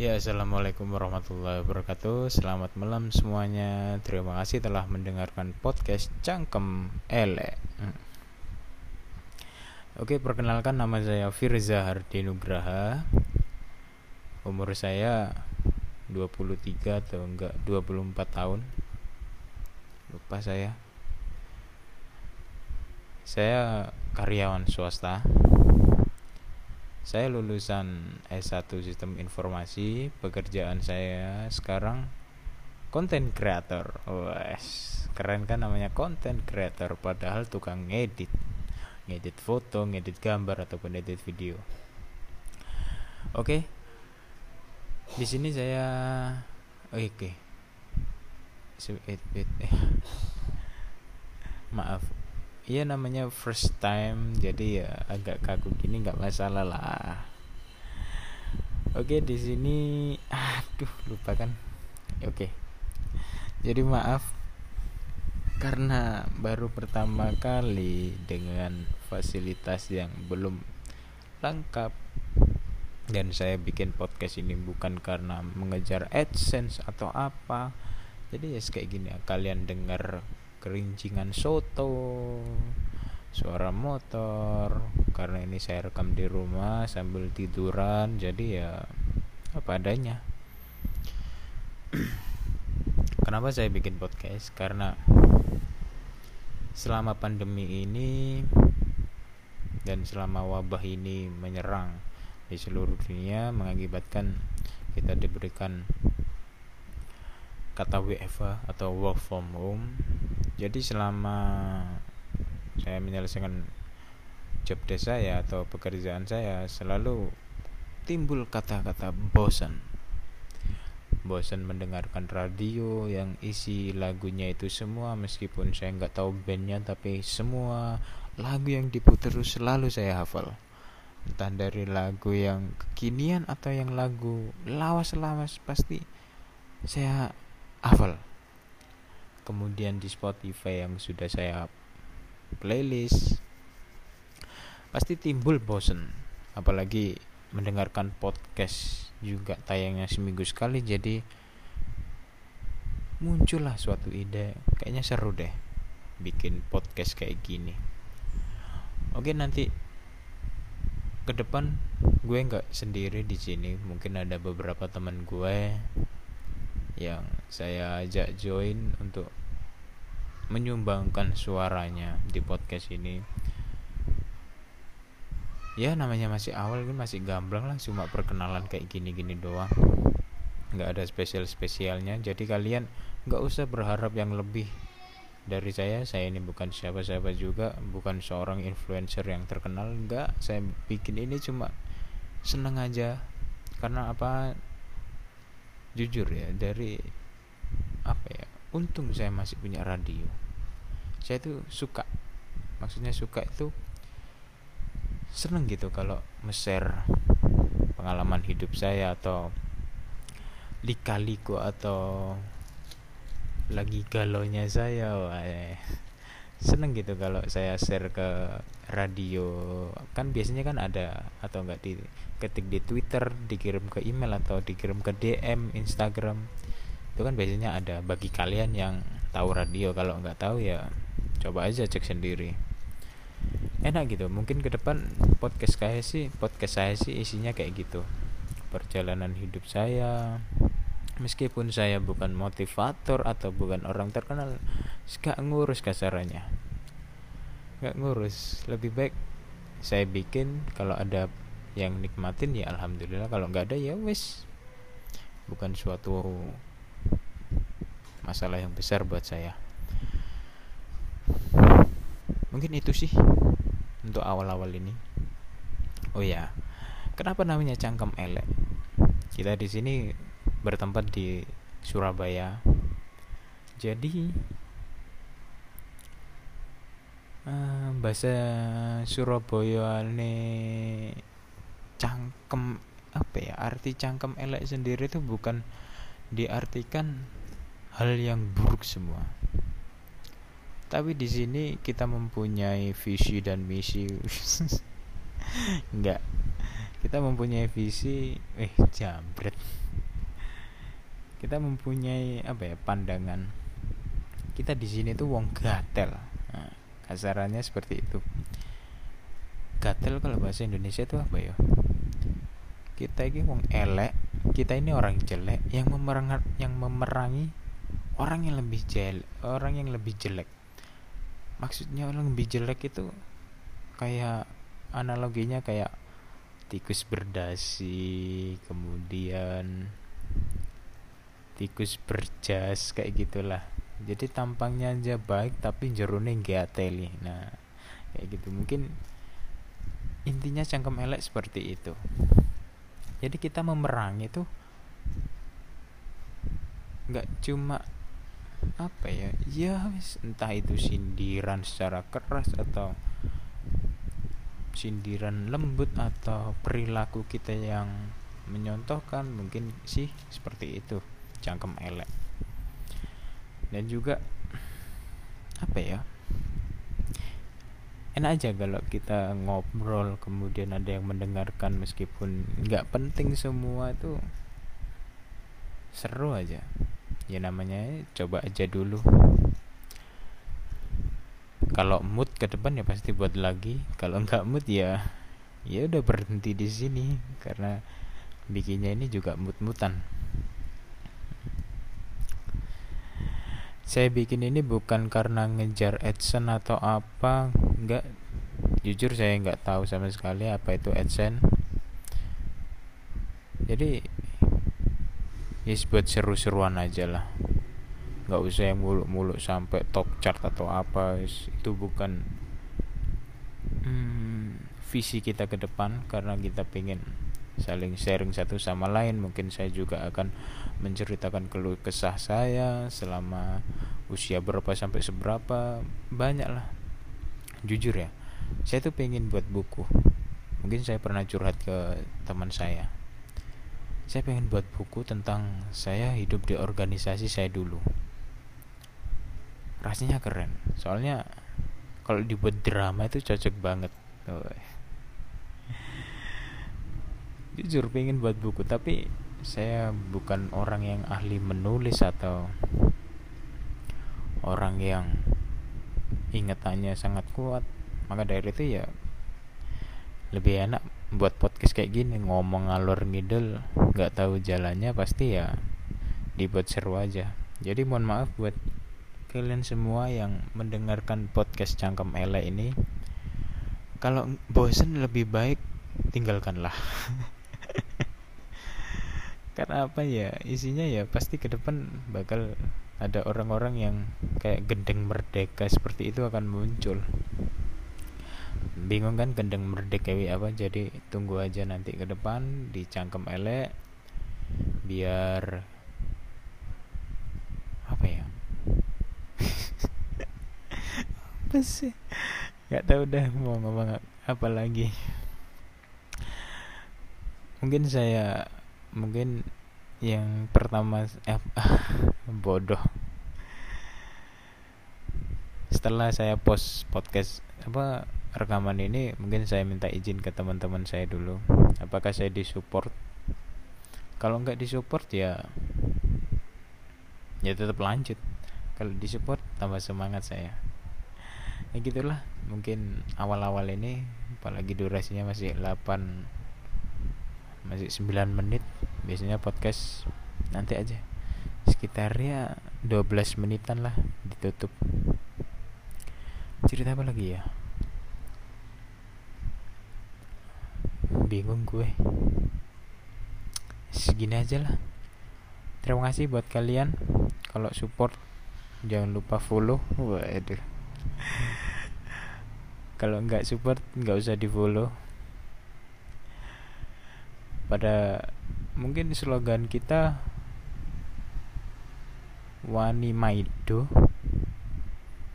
Ya, assalamualaikum warahmatullahi wabarakatuh. Selamat malam semuanya. Terima kasih telah mendengarkan podcast Cangkem Ele. Hmm. Oke, perkenalkan nama saya Firza Hardi Nugraha. Umur saya 23 atau enggak 24 tahun. Lupa saya. Saya karyawan swasta saya lulusan S1 Sistem Informasi. Pekerjaan saya sekarang content creator. Wes, keren kan namanya content creator padahal tukang ngedit. Ngedit foto, ngedit gambar ataupun edit video. Oke. Di sini saya oke. Okay. Maaf, Iya namanya first time jadi ya agak kaku gini nggak masalah lah. Oke di sini aduh lupa kan. Oke. Jadi maaf karena baru pertama kali dengan fasilitas yang belum lengkap dan saya bikin podcast ini bukan karena mengejar AdSense atau apa. Jadi ya kayak gini ya kalian dengar kerincingan soto suara motor. Karena ini saya rekam di rumah sambil tiduran jadi ya apa adanya. Kenapa saya bikin podcast? Karena selama pandemi ini dan selama wabah ini menyerang di seluruh dunia mengakibatkan kita diberikan kata WFA atau work from home. Jadi selama saya menyelesaikan job desk saya atau pekerjaan saya selalu timbul kata-kata bosan. Bosan mendengarkan radio yang isi lagunya itu semua meskipun saya nggak tahu bandnya tapi semua lagu yang diputar selalu saya hafal. Entah dari lagu yang kekinian atau yang lagu lawas-lawas pasti saya hafal. Kemudian di Spotify yang sudah saya playlist pasti timbul bosen. Apalagi mendengarkan podcast juga tayangnya seminggu sekali jadi muncullah suatu ide. Kayaknya seru deh bikin podcast kayak gini. Oke nanti ke depan gue nggak sendiri di sini. Mungkin ada beberapa teman gue yang saya ajak join untuk menyumbangkan suaranya di podcast ini. Ya namanya masih awal kan masih gamblang lah cuma perkenalan kayak gini-gini doang. Nggak ada spesial spesialnya jadi kalian nggak usah berharap yang lebih dari saya. Saya ini bukan siapa-siapa juga bukan seorang influencer yang terkenal. Nggak saya bikin ini cuma seneng aja. Karena apa jujur ya dari apa ya untung saya masih punya radio. Saya itu suka maksudnya suka itu seneng gitu kalau share pengalaman hidup saya atau lika-liku atau lagi galonya saya wah, seneng gitu kalau saya share ke radio kan biasanya kan ada atau enggak di ketik di Twitter dikirim ke email atau dikirim ke DM Instagram. Itu kan biasanya ada. Bagi kalian yang tahu radio kalau nggak tahu ya coba aja cek sendiri. Enak gitu. Mungkin ke depan podcast saya sih podcast saya sih isinya kayak gitu. Perjalanan hidup saya. Meskipun saya bukan motivator atau bukan orang terkenal gak ngurus kasarannya gak ngurus. Lebih baik saya bikin kalau ada yang nikmatin ya alhamdulillah. Kalau nggak ada ya wes bukan suatu masalah yang besar buat saya. Mungkin itu sih untuk awal-awal ini. Oh ya kenapa namanya cangkem elek? Kita di sini bertempat di Surabaya. Jadi uh, bahasa Surabaya ini cangkem apa ya arti cangkem elek sendiri itu bukan diartikan hal yang buruk semua. Tapi di sini kita mempunyai visi dan misi. Enggak. kita mempunyai visi eh jambret kita mempunyai apa ya pandangan kita di sini tuh wong gatel kasarannya seperti itu. Gatel kalau bahasa Indonesia itu apa ya? Kita ini wong elek kita ini orang jelek yang memerangi yang memerangi orang yang lebih jelek orang yang lebih jelek. Maksudnya orang lebih jelek itu kayak analoginya kayak tikus berdasi kemudian tikus berjas kayak gitulah jadi tampangnya aja baik tapi jerone gateli nah kayak gitu. Mungkin intinya cangkem elek seperti itu. Jadi kita memerangi itu nggak cuma apa ya? Ya entah itu sindiran secara keras atau sindiran lembut atau perilaku kita yang menyontohkan mungkin sih seperti itu cangkem elek dan juga apa ya enak aja kalau kita ngobrol kemudian ada yang mendengarkan meskipun nggak penting semua itu seru aja. Ya namanya coba aja dulu. Kalau mood ke depan ya pasti buat lagi. Kalau nggak mood ya ya udah berhenti di sini. Karena bikinnya ini juga mood-mutan saya bikin ini bukan karena ngejar AdSense atau apa enggak. Jujur saya nggak tahu sama sekali apa itu AdSense. Jadi ya yes, buat seru-seruan aja lah. Nggak usah yang muluk-muluk sampai top chart atau apa itu bukan hmm, visi kita ke depan karena kita pengen saling sharing satu sama lain. Mungkin saya juga akan menceritakan keluh kesah saya selama usia berapa sampai seberapa. Banyak lah jujur ya saya tuh pengen buat buku. Mungkin saya pernah curhat ke teman saya. Saya pengen buat buku tentang saya hidup di organisasi saya dulu. Rasanya keren. Soalnya kalau dibuat drama itu cocok banget jujur pengen buat buku tapi saya bukan orang yang ahli menulis atau orang yang ingatannya sangat kuat. Maka dari itu ya lebih enak buat podcast kayak gini ngomong ngalor ngidel nggak tahu jalannya pasti ya dibuat seru aja. Jadi mohon maaf buat kalian semua yang mendengarkan podcast cangkem ele ini. Kalau bosen lebih baik tinggalkanlah karena apa ya isinya ya pasti ke depan bakal ada orang-orang yang kayak gendeng merdeka seperti itu akan muncul. Bingung kan gendeng merdeka apa jadi tunggu aja nanti ke depan dicangkem elek biar apa ya? Apa sih? Nggak tahu dah mau ngomong apa lagi. Mungkin saya mungkin yang pertama eh, bodoh. Setelah saya post podcast apa rekaman ini mungkin saya minta izin ke teman-teman saya dulu. Apakah saya disupport? Kalau nggak disupport ya ya tetap lanjut. Kalau disupport tambah semangat saya. Ya gitulah mungkin awal-awal ini apalagi durasinya masih 8 masih 9 menit biasanya podcast nanti aja. Sekitarnya 12 menitan lah ditutup. Cerita apa lagi ya? Bingung gue. Segini aja lah. Terima kasih buat kalian. Kalau support jangan lupa follow. Waduh. Kalau nggak support nggak usah di follow. Pada mungkin slogan kita wani maido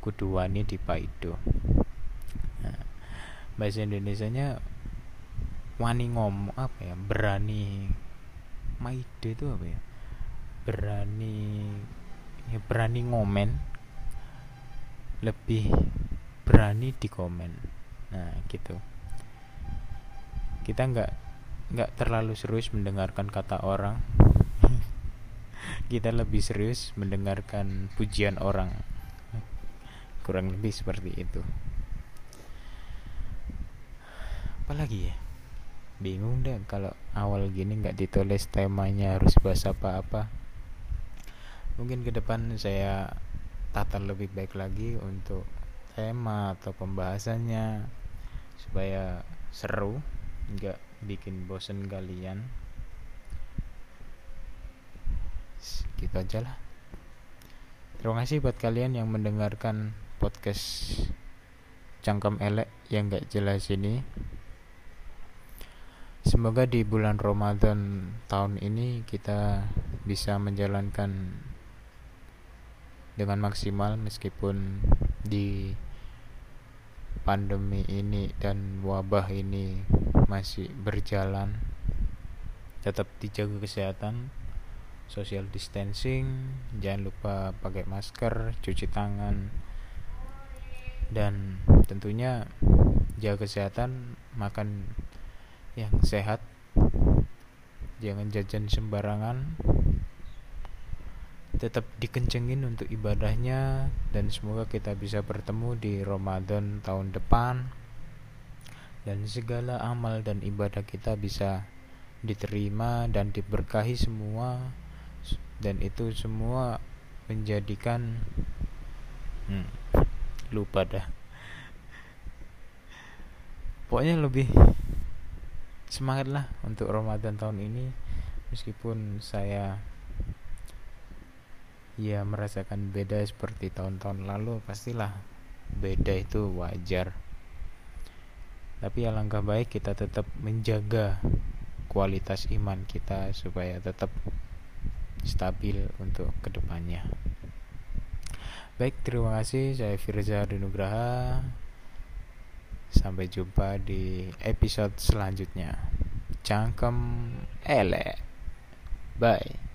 kudu wani di paido. Nah, bahasa Indonesia nya wani ngomong apa ya? Berani maido itu apa ya? Berani ya berani ngomen lebih berani di komen. Nah gitu. Kita nggak nggak terlalu serius mendengarkan kata orang. Kita lebih serius mendengarkan pujian orang. Kurang lebih seperti itu. Apalagi ya? Bingung deh kalau awal gini nggak ditulis temanya harus bahas apa-apa. Mungkin ke depan saya tata lebih baik lagi untuk tema atau pembahasannya supaya seru nggak bikin bosen kalian. Gitu aja lah. Terima kasih buat kalian yang mendengarkan podcast cangkem elek yang gak jelas ini. Semoga di bulan Ramadan tahun ini kita bisa menjalankan dengan maksimal meskipun di pandemi ini dan wabah ini masih berjalan tetap dijaga kesehatan social distancing jangan lupa pakai masker cuci tangan dan tentunya jaga kesehatan makan yang sehat jangan jajan sembarangan tetap dikencengin untuk ibadahnya dan semoga kita bisa bertemu di Ramadan tahun depan. Dan segala amal dan ibadah kita bisa diterima dan diberkahi semua. Dan itu semua menjadikan hmm, lupa dah. Pokoknya lebih semangat lah untuk Ramadan tahun ini. Meskipun saya ya merasakan beda seperti tahun-tahun lalu pastilah beda itu wajar tapi alangkah baik kita tetap menjaga kualitas iman kita supaya tetap stabil untuk ke depannya. Baik, terima kasih. Saya Firza Dinugraha. Sampai jumpa di episode selanjutnya. Cangkem ele. Bye.